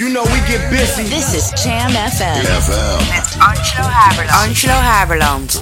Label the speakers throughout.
Speaker 1: You know we get busy.
Speaker 2: This is Jamm FM.
Speaker 3: FM.
Speaker 4: It's Angelo Haberland.
Speaker 2: Angelo Haberland.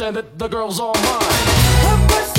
Speaker 5: Understand that the girl's all mine.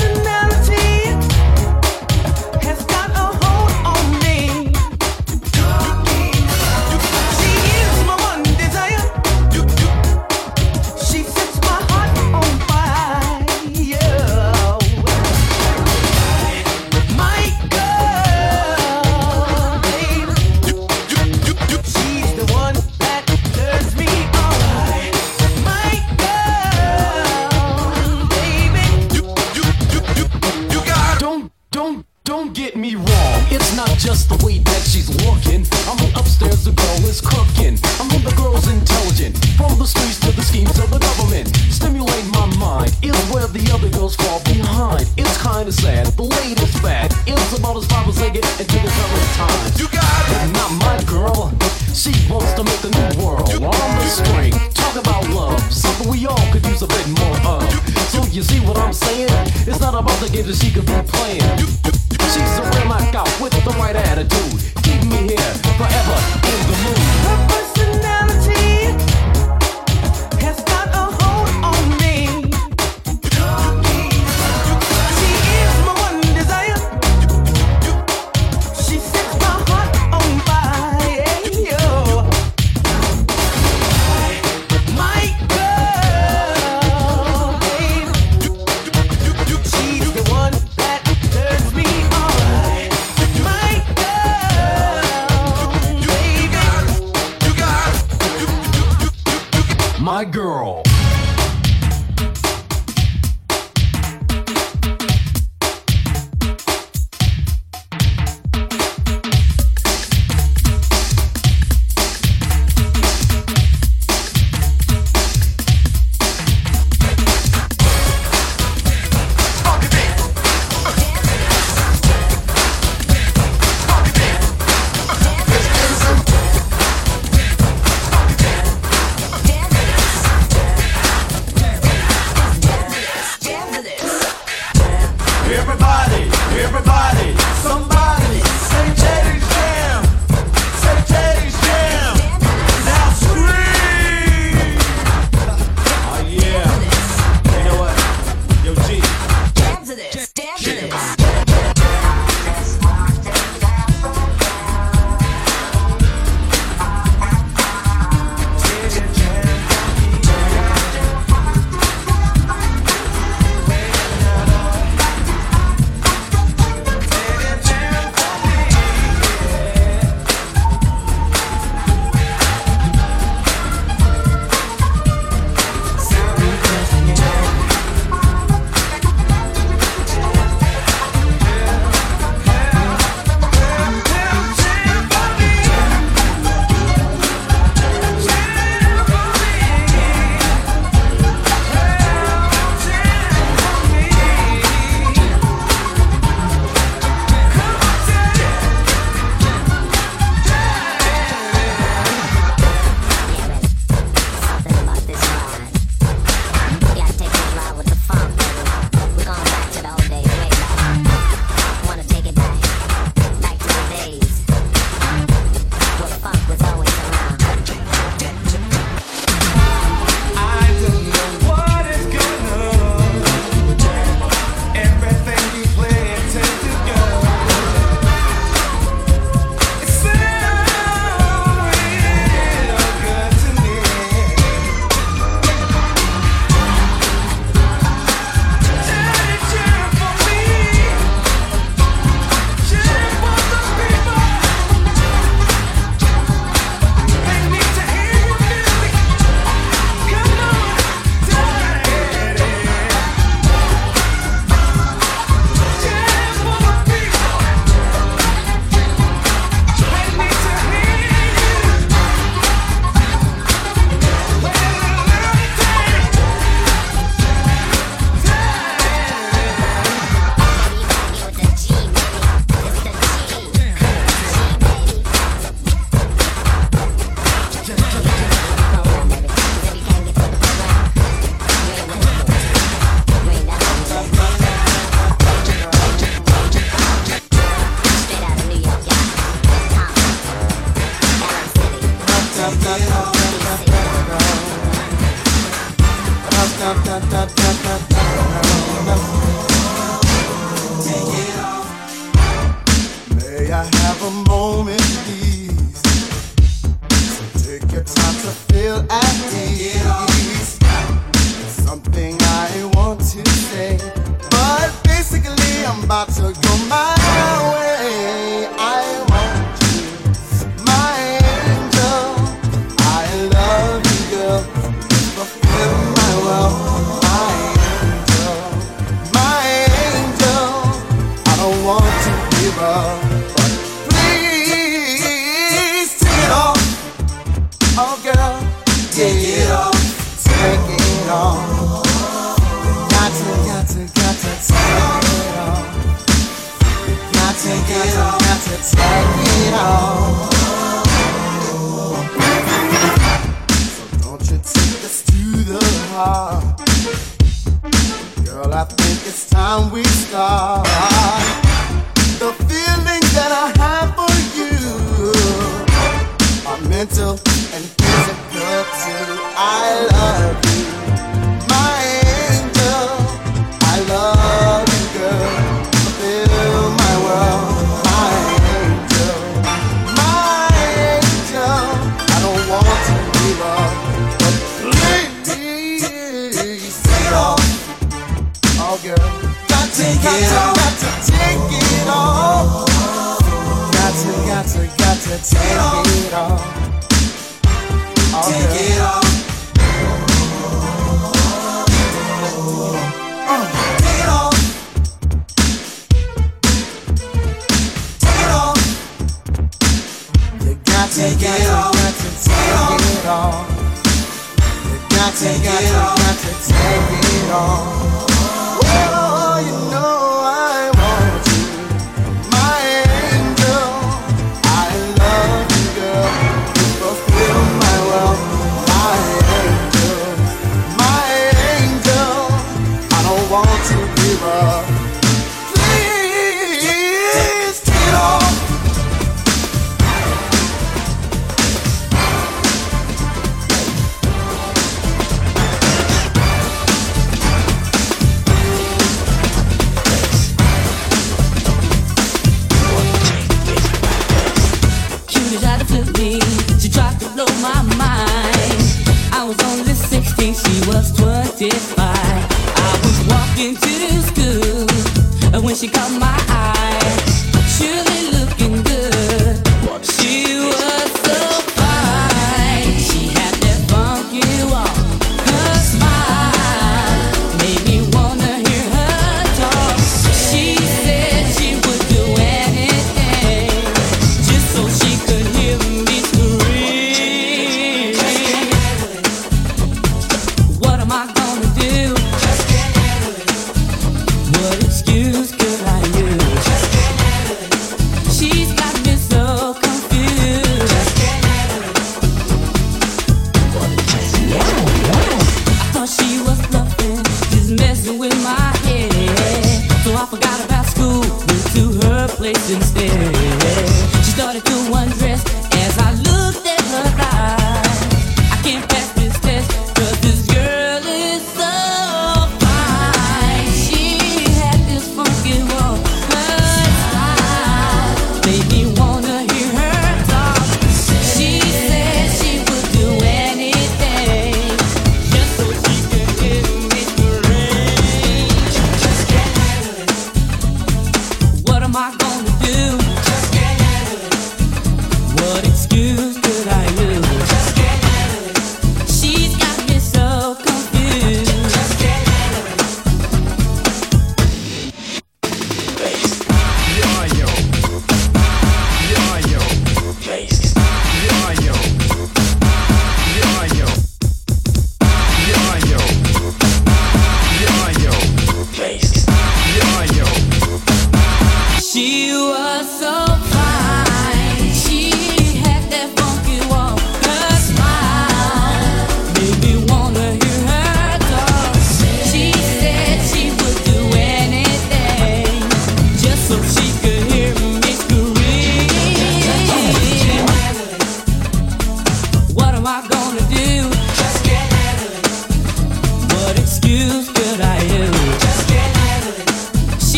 Speaker 5: love.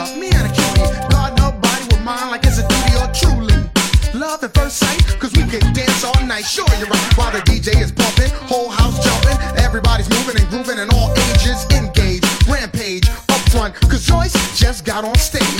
Speaker 4: up,
Speaker 6: me and a cutie. God, nobody would mind like it's a duty or truly. Love at
Speaker 1: first sight, cause we can dance all night. Sure, you're right. While the DJ is bumping, whole house jumping, everybody's moving and grooving, and all ages engage. Rampage up front, cause Joyce just got on stage.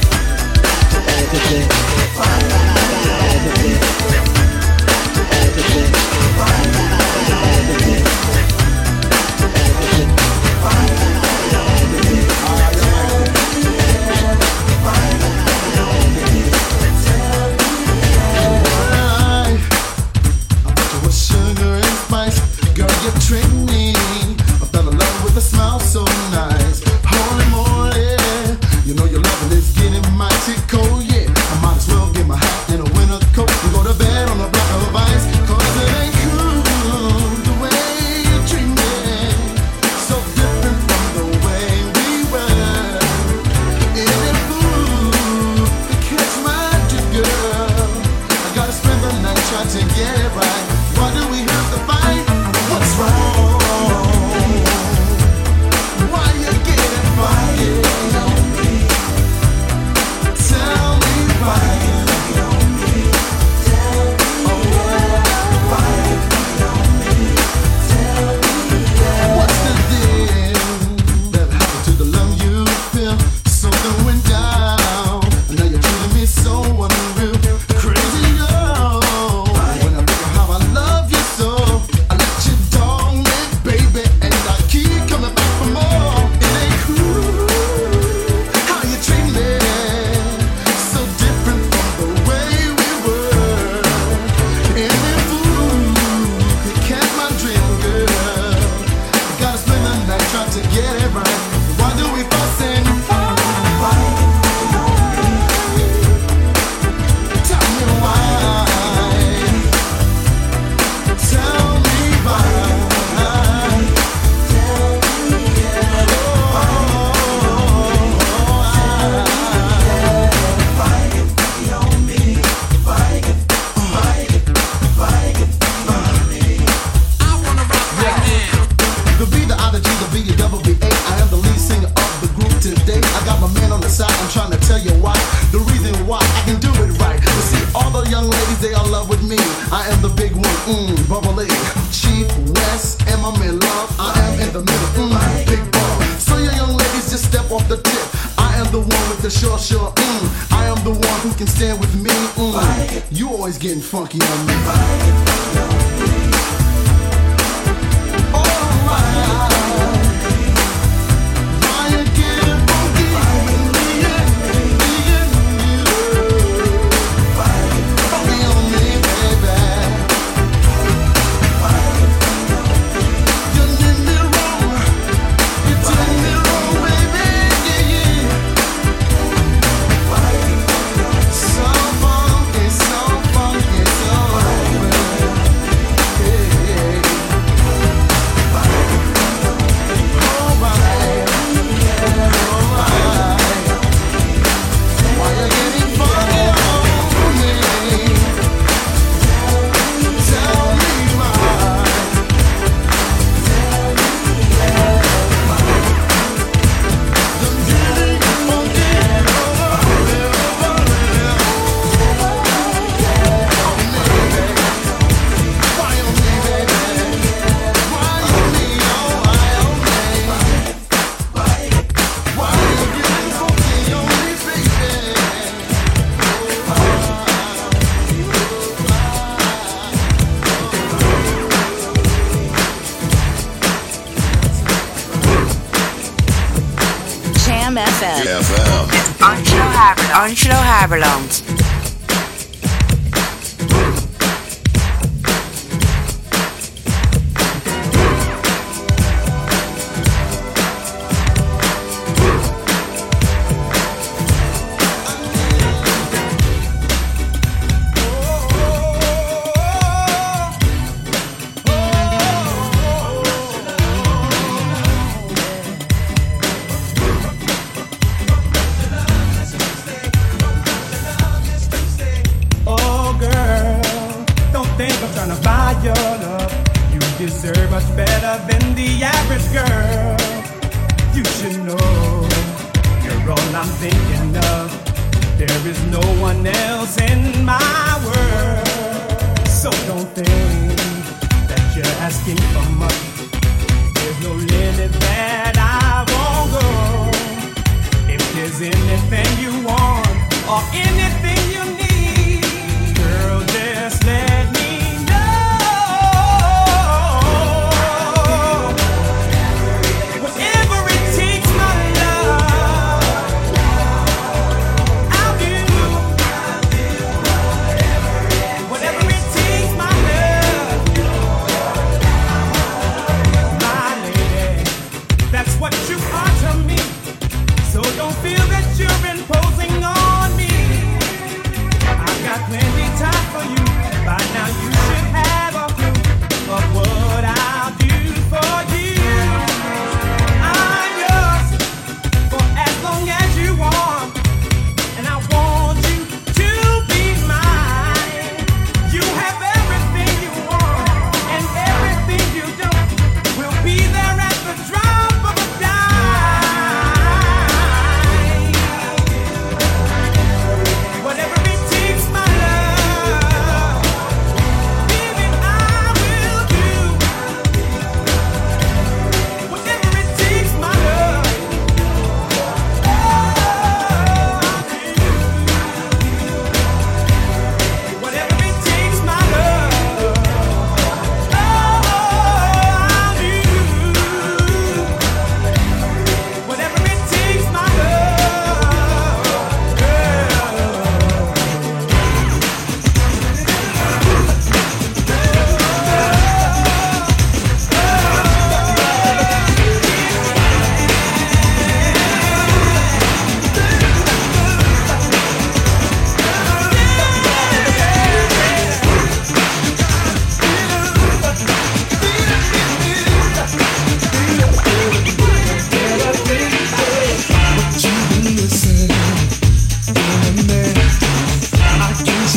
Speaker 3: Everything. Everything.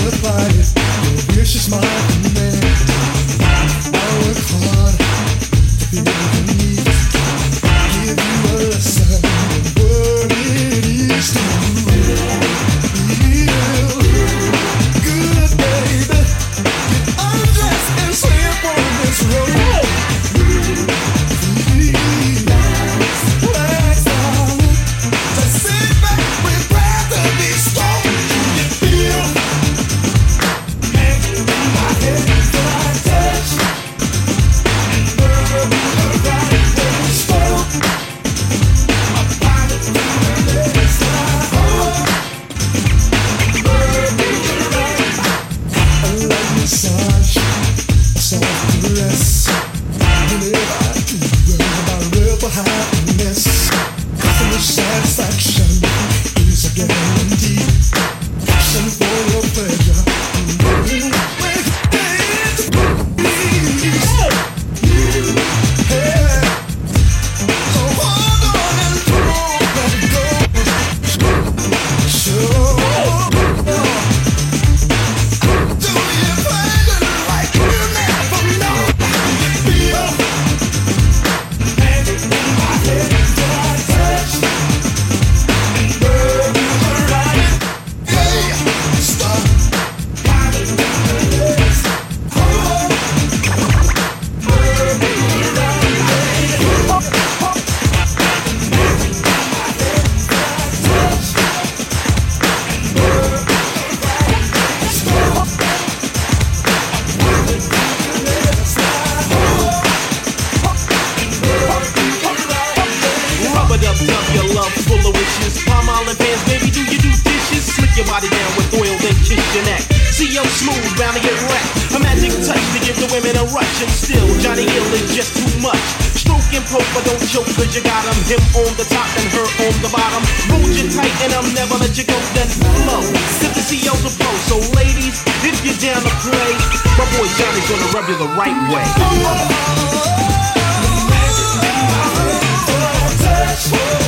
Speaker 7: Satisfaction
Speaker 8: Poke, but don't choke, cause you got him. Him on the top and her on the bottom. Hold you tight, and I'll never let you go. Then flow. Sip the CO's a pro. So ladies, if you're down to play, my boy Johnny's gonna rub you the right way.
Speaker 7: Everybody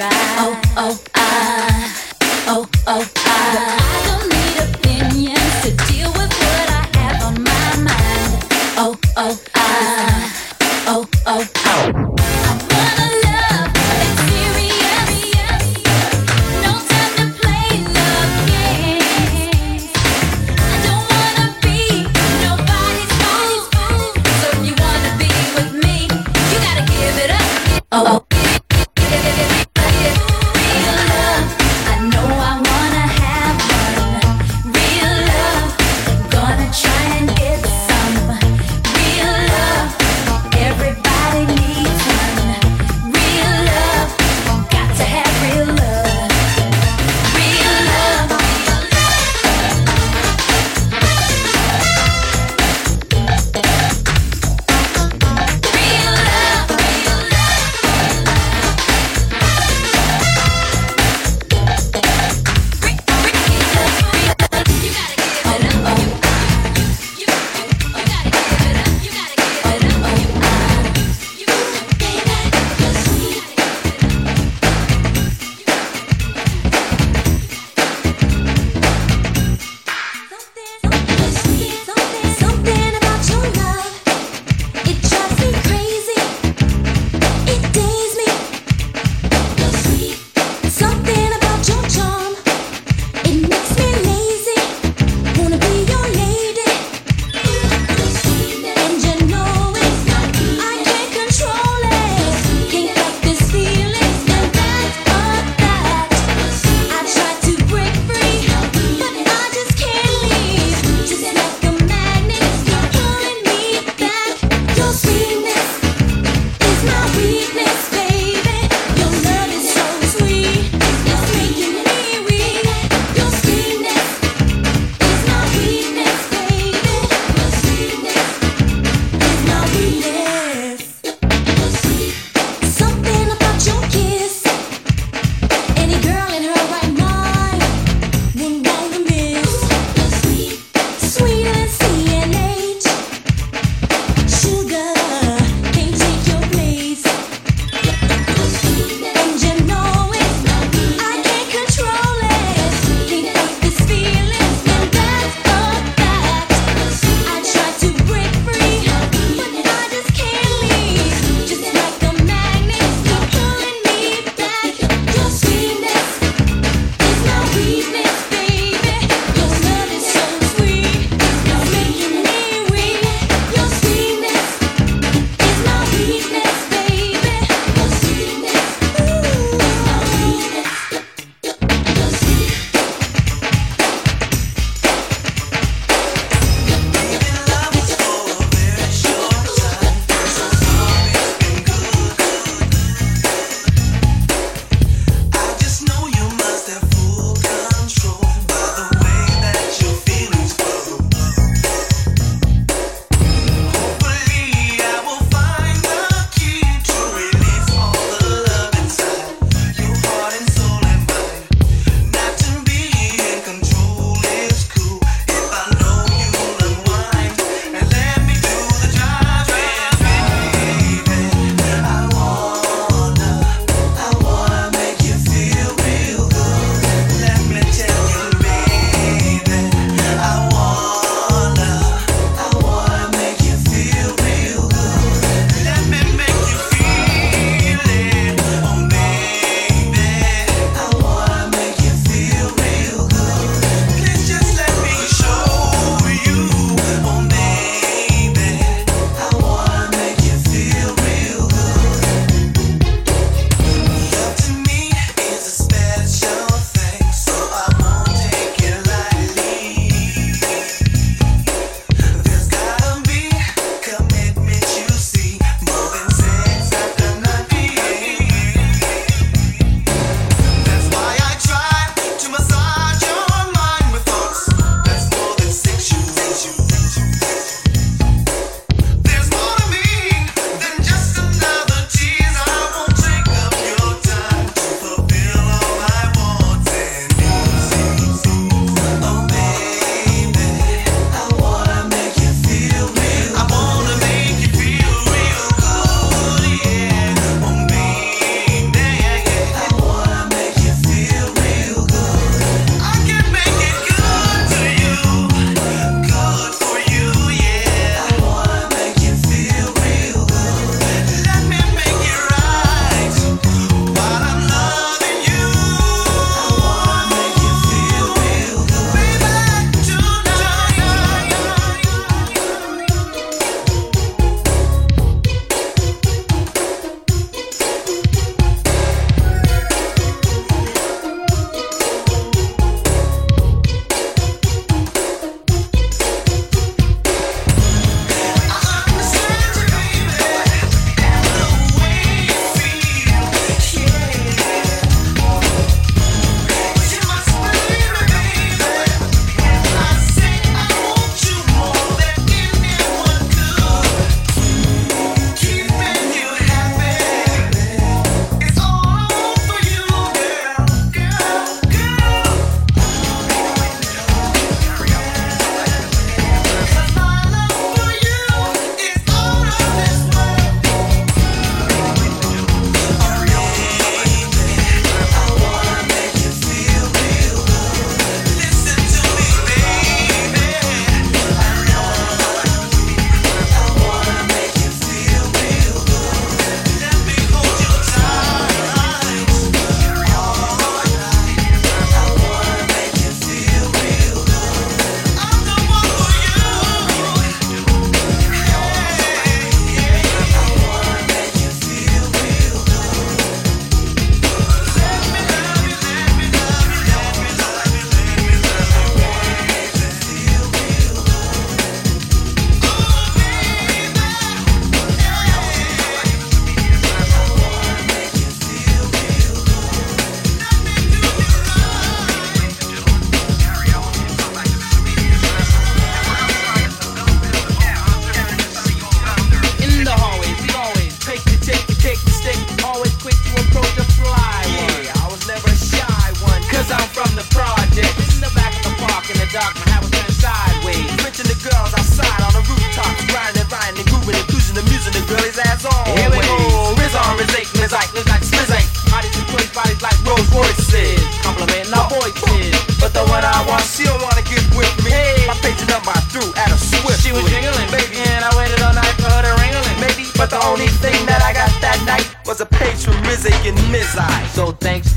Speaker 9: try. Oh, oh, ah, oh, oh, ah.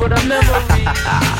Speaker 10: For the memory.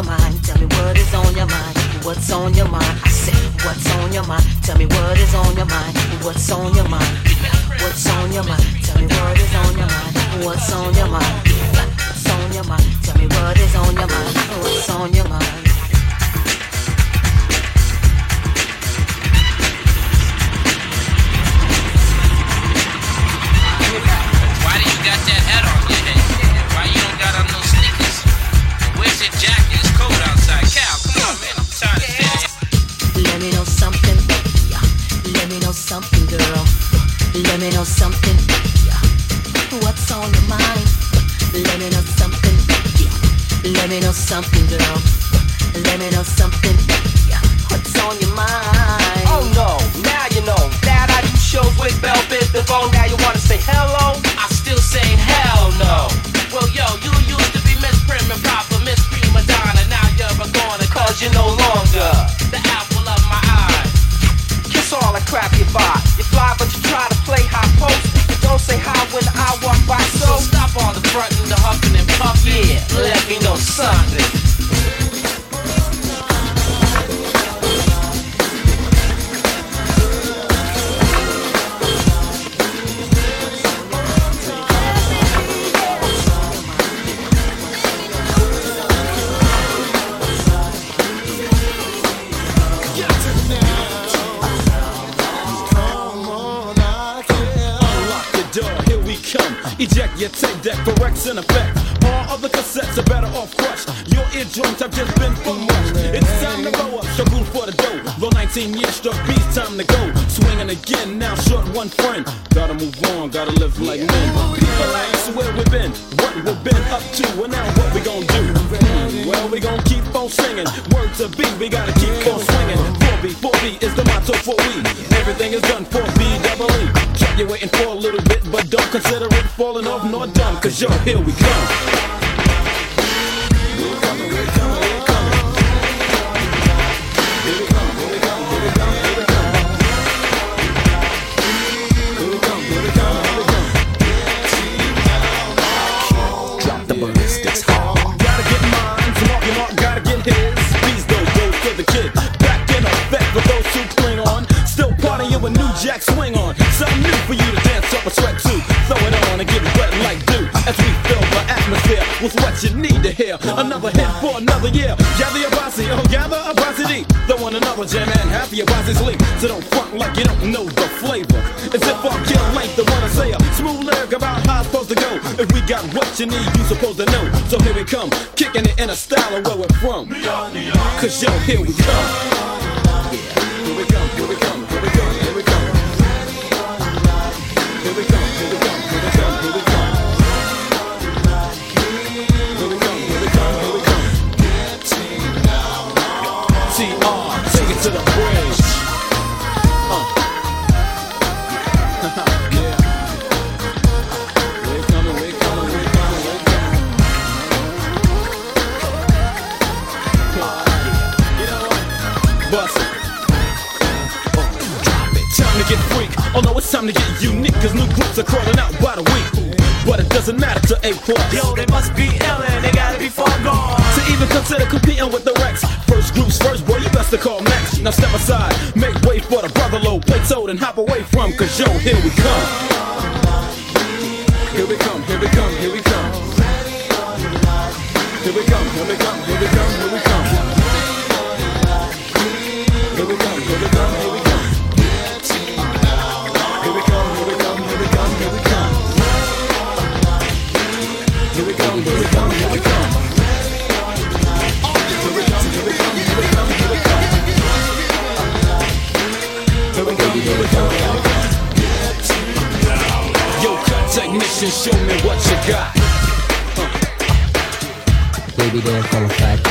Speaker 9: your mind? Tell me what is on your mind. What's on your mind? I said, what's on your mind? Tell me what is on your mind. What's on your mind? What's on your mind? Tell me what is on your mind. What's on your mind? What's on your mind? Tell me what is on your mind. What's on your mind? Let me know something. Yeah. What's on your mind? Let me know something. Yeah. Let me know something, girl. Let me know something. Yeah. What's on your mind?
Speaker 10: Oh no, now you know that I do shows with Biz the phone. Now you wanna say hello?
Speaker 11: I still say hell no. Well, yo, you used to be Miss Prim and Proper, Miss Prima Donna. Now you're a goner,
Speaker 10: Cause you're no longer
Speaker 12: we come. Eject your tape deck for Wreckx-N-Effect. Eardrums have just been much. It's time to go up, good for the dough. Roll 19 years struck beats, time to go. Swinging again, now short one friend. Gotta move on, gotta live like men. People ask where we've been, what we've been up to, and now what we gon' do. Well, we gon' keep on singing. Word to be, we gotta keep on swinging. 4B, 4B is the motto for we. Everything is done for B double E. Kept you waiting for a little bit, but don't consider it falling off nor dumb, cause yo, here we come. Another hit for another year. Gather your posse, oh, gather a posse deep. Throw one another jam and half of your posse's. So don't front like you don't know the flavor. It's if I kill like the one I say. Uh, smooth lyric about how it's supposed to go. If we got what you need, you supposed to know. So here we come, kicking it in a style of where we're from. Cause yo, here we come. Yeah. are crawling out by the week. But it doesn't matter to A plus.
Speaker 10: Yo, they must be ill they gotta be far gone.
Speaker 12: To even consider competing with the Rex. First groups first, boy, you best to call Max. Now step aside, make way for the brother low, play and hop away from, cause yo, here we come. got.
Speaker 13: Baby,
Speaker 14: there's no fact.